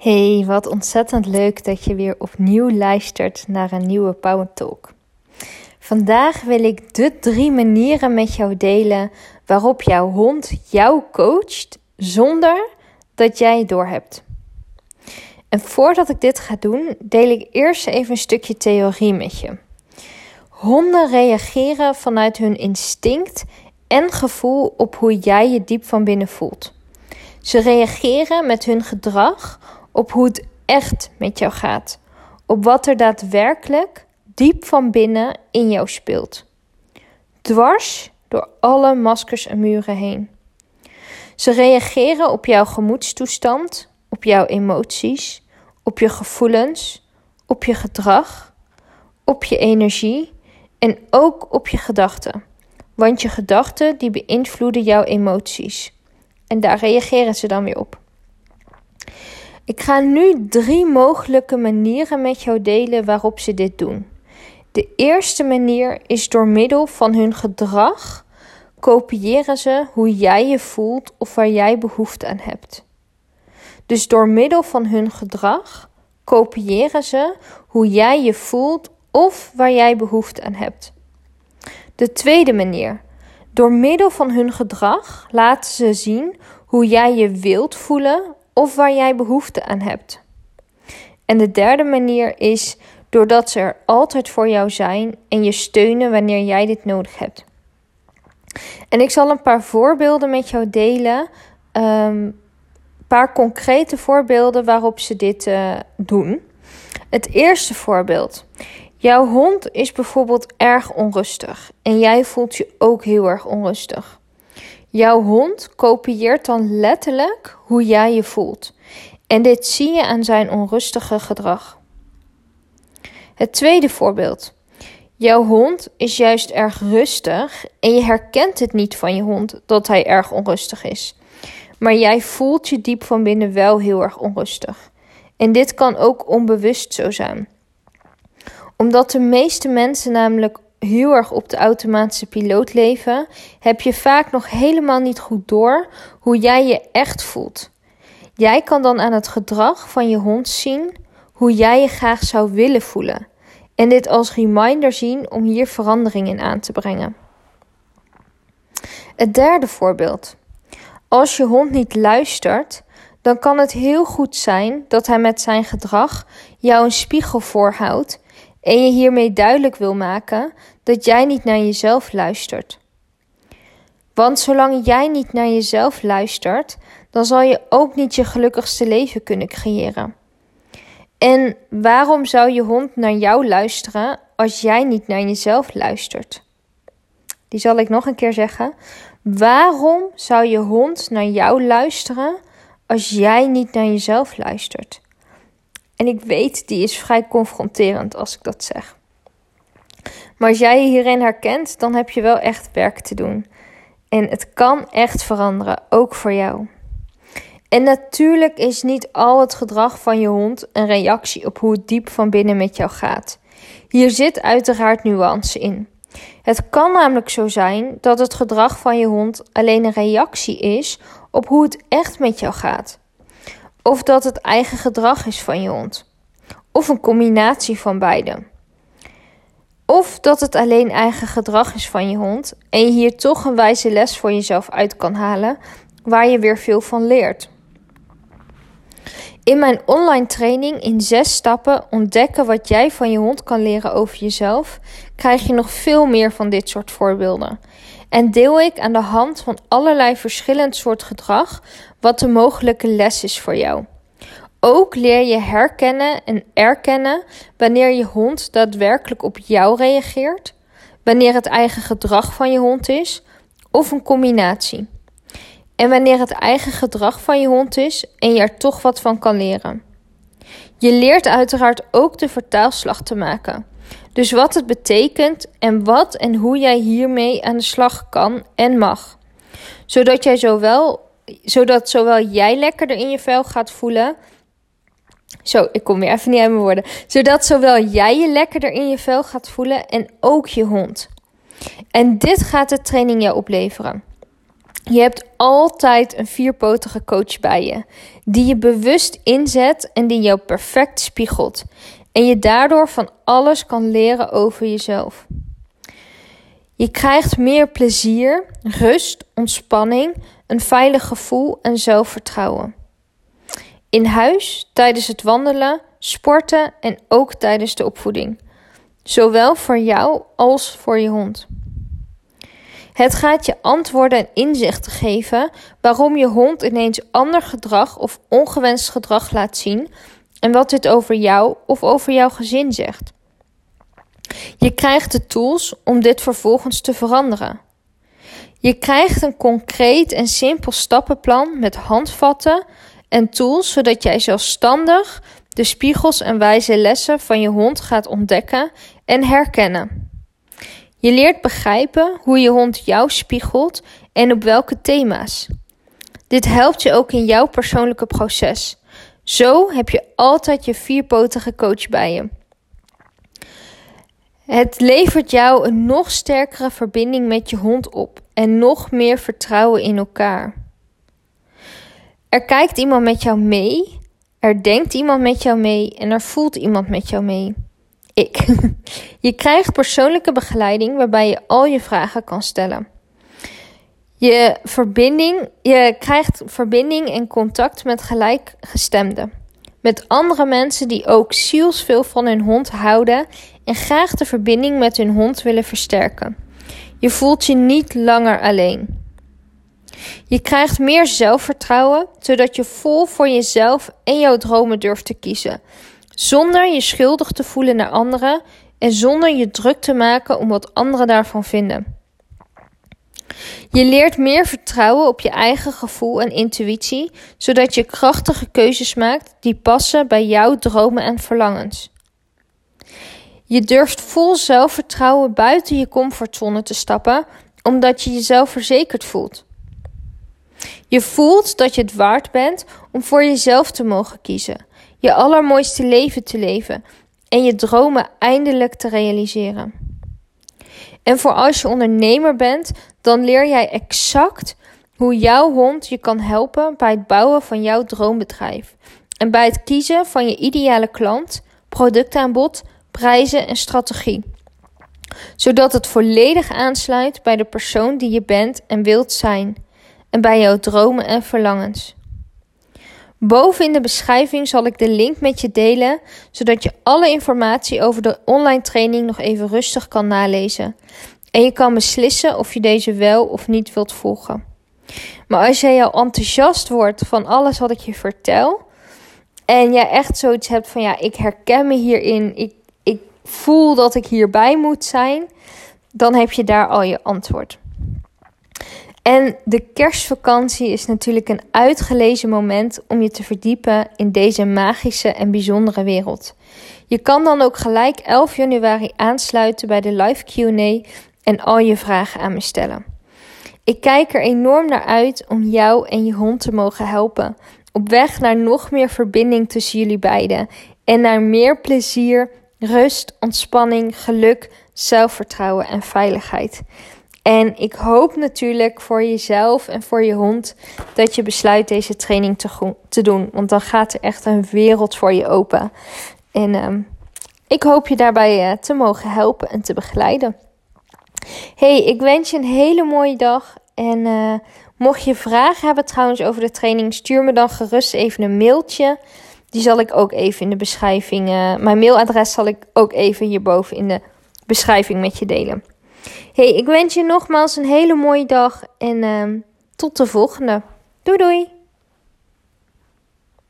Hey, wat ontzettend leuk dat je weer opnieuw luistert naar een nieuwe Power Talk. Vandaag wil ik de drie manieren met jou delen waarop jouw hond jou coacht zonder dat jij doorhebt. En voordat ik dit ga doen, deel ik eerst even een stukje theorie met je. Honden reageren vanuit hun instinct en gevoel op hoe jij je diep van binnen voelt. Ze reageren met hun gedrag op hoe het echt met jou gaat, op wat er daadwerkelijk diep van binnen in jou speelt. Dwars door alle maskers en muren heen. Ze reageren op jouw gemoedstoestand, op jouw emoties, op je gevoelens, op je gedrag, op je energie en ook op je gedachten. Want je gedachten die beïnvloeden jouw emoties. En daar reageren ze dan weer op. Ik ga nu drie mogelijke manieren met jou delen waarop ze dit doen. De eerste manier is door middel van hun gedrag kopiëren ze hoe jij je voelt of waar jij behoefte aan hebt. Dus door middel van hun gedrag kopiëren ze hoe jij je voelt of waar jij behoefte aan hebt. De tweede manier. Door middel van hun gedrag laten ze zien hoe jij je wilt voelen of waar jij behoefte aan hebt. En de derde manier is doordat ze er altijd voor jou zijn en je steunen wanneer jij dit nodig hebt. En ik zal een paar voorbeelden met jou delen. Een um, paar concrete voorbeelden waarop ze dit uh, doen. Het eerste voorbeeld. Jouw hond is bijvoorbeeld erg onrustig en jij voelt je ook heel erg onrustig. Jouw hond kopieert dan letterlijk hoe jij je voelt. En dit zie je aan zijn onrustige gedrag. Het tweede voorbeeld. Jouw hond is juist erg rustig en je herkent het niet van je hond dat hij erg onrustig is. Maar jij voelt je diep van binnen wel heel erg onrustig. En dit kan ook onbewust zo zijn. Omdat de meeste mensen namelijk heel erg op de automatische piloot leven, heb je vaak nog helemaal niet goed door hoe jij je echt voelt. Jij kan dan aan het gedrag van je hond zien hoe jij je graag zou willen voelen. En dit als reminder zien om hier verandering in aan te brengen. Het derde voorbeeld. Als je hond niet luistert, dan kan het heel goed zijn dat hij met zijn gedrag jou een spiegel voorhoudt en je hiermee duidelijk wil maken dat jij niet naar jezelf luistert. Want zolang jij niet naar jezelf luistert, dan zal je ook niet je gelukkigste leven kunnen creëren. En waarom zou je hond naar jou luisteren als jij niet naar jezelf luistert? Die zal ik nog een keer zeggen. Waarom zou je hond naar jou luisteren als jij niet naar jezelf luistert? En ik weet, die is vrij confronterend als ik dat zeg. Maar als jij je hierin herkent, dan heb je wel echt werk te doen. En het kan echt veranderen, ook voor jou. En natuurlijk is niet al het gedrag van je hond een reactie op hoe het diep van binnen met jou gaat. Hier zit uiteraard nuance in. Het kan namelijk zo zijn dat het gedrag van je hond alleen een reactie is op hoe het echt met jou gaat. Of dat het eigen gedrag is van je hond. Of een combinatie van beide. Of dat het alleen eigen gedrag is van je hond en je hier toch een wijze les voor jezelf uit kan halen waar je weer veel van leert. In mijn online training in zes stappen ontdekken wat jij van je hond kan leren over jezelf, krijg je nog veel meer van dit soort voorbeelden. En deel ik aan de hand van allerlei verschillend soort gedrag wat de mogelijke les is voor jou. Ook leer je herkennen en erkennen wanneer je hond daadwerkelijk op jou reageert, wanneer het eigen gedrag van je hond is of een combinatie. En wanneer het eigen gedrag van je hond is en je er toch wat van kan leren. Je leert uiteraard ook de vertaalslag te maken. Dus wat het betekent en wat en hoe jij hiermee aan de slag kan en mag. Zodat, jij zowel, zodat zowel jij lekkerder in je vel gaat voelen zo, ik kom weer even niet uit mijn woorden. Zodat zowel jij je lekkerder in je vel gaat voelen en ook je hond. En dit gaat de training jou opleveren. Je hebt altijd een vierpotige coach bij je, die je bewust inzet en die jou perfect spiegelt. En je daardoor van alles kan leren over jezelf. Je krijgt meer plezier, rust, ontspanning, een veilig gevoel en zelfvertrouwen. In huis, tijdens het wandelen, sporten en ook tijdens de opvoeding. Zowel voor jou als voor je hond. Het gaat je antwoorden en inzichten geven waarom je hond ineens ander gedrag of ongewenst gedrag laat zien en wat dit over jou of over jouw gezin zegt. Je krijgt de tools om dit vervolgens te veranderen. Je krijgt een concreet en simpel stappenplan met handvatten en tools zodat jij zelfstandig de spiegels en wijze lessen van je hond gaat ontdekken en herkennen. Je leert begrijpen hoe je hond jou spiegelt en op welke thema's. Dit helpt je ook in jouw persoonlijke proces. Zo heb je altijd je vierpotige coach bij je. Het levert jou een nog sterkere verbinding met je hond op en nog meer vertrouwen in elkaar. Er kijkt iemand met jou mee, er denkt iemand met jou mee en er voelt iemand met jou mee. Ik. Je krijgt persoonlijke begeleiding waarbij je al je vragen kan stellen. Je, verbinding, je krijgt verbinding en contact met gelijkgestemden. Met andere mensen die ook zielsveel van hun hond houden en graag de verbinding met hun hond willen versterken. Je voelt je niet langer alleen. Je krijgt meer zelfvertrouwen, zodat je vol voor jezelf en jouw dromen durft te kiezen, zonder je schuldig te voelen naar anderen en zonder je druk te maken om wat anderen daarvan vinden. Je leert meer vertrouwen op je eigen gevoel en intuïtie, zodat je krachtige keuzes maakt die passen bij jouw dromen en verlangens. Je durft vol zelfvertrouwen buiten je comfortzone te stappen, omdat je jezelf verzekerd voelt. Je voelt dat je het waard bent om voor jezelf te mogen kiezen, je allermooiste leven te leven en je dromen eindelijk te realiseren. En voor als je ondernemer bent, dan leer jij exact hoe jouw hond je kan helpen bij het bouwen van jouw droombedrijf en bij het kiezen van je ideale klant, productaanbod, prijzen en strategie. Zodat het volledig aansluit bij de persoon die je bent en wilt zijn en bij jouw dromen en verlangens. Boven in de beschrijving zal ik de link met je delen, zodat je alle informatie over de online training nog even rustig kan nalezen. En je kan beslissen of je deze wel of niet wilt volgen. Maar als jij al enthousiast wordt van alles wat ik je vertel, en jij echt zoiets hebt van ja, ik herken me hierin, ik, ik voel dat ik hierbij moet zijn, dan heb je daar al je antwoord. En de kerstvakantie is natuurlijk een uitgelezen moment om je te verdiepen in deze magische en bijzondere wereld. Je kan dan ook gelijk 11 januari aansluiten bij de live QA en al je vragen aan me stellen. Ik kijk er enorm naar uit om jou en je hond te mogen helpen. Op weg naar nog meer verbinding tussen jullie beiden en naar meer plezier, rust, ontspanning, geluk, zelfvertrouwen en veiligheid. En ik hoop natuurlijk voor jezelf en voor je hond dat je besluit deze training te, doen. Want dan gaat er echt een wereld voor je open. En um, ik hoop je daarbij uh, te mogen helpen en te begeleiden. Hey, ik wens je een hele mooie dag. En uh, mocht je vragen hebben trouwens over de training, stuur me dan gerust even een mailtje. Die zal ik ook even in de beschrijving. Uh, mijn mailadres zal ik ook even hierboven in de beschrijving met je delen. Hey, ik wens je nogmaals een hele mooie dag en uh, tot de volgende. Doei doei!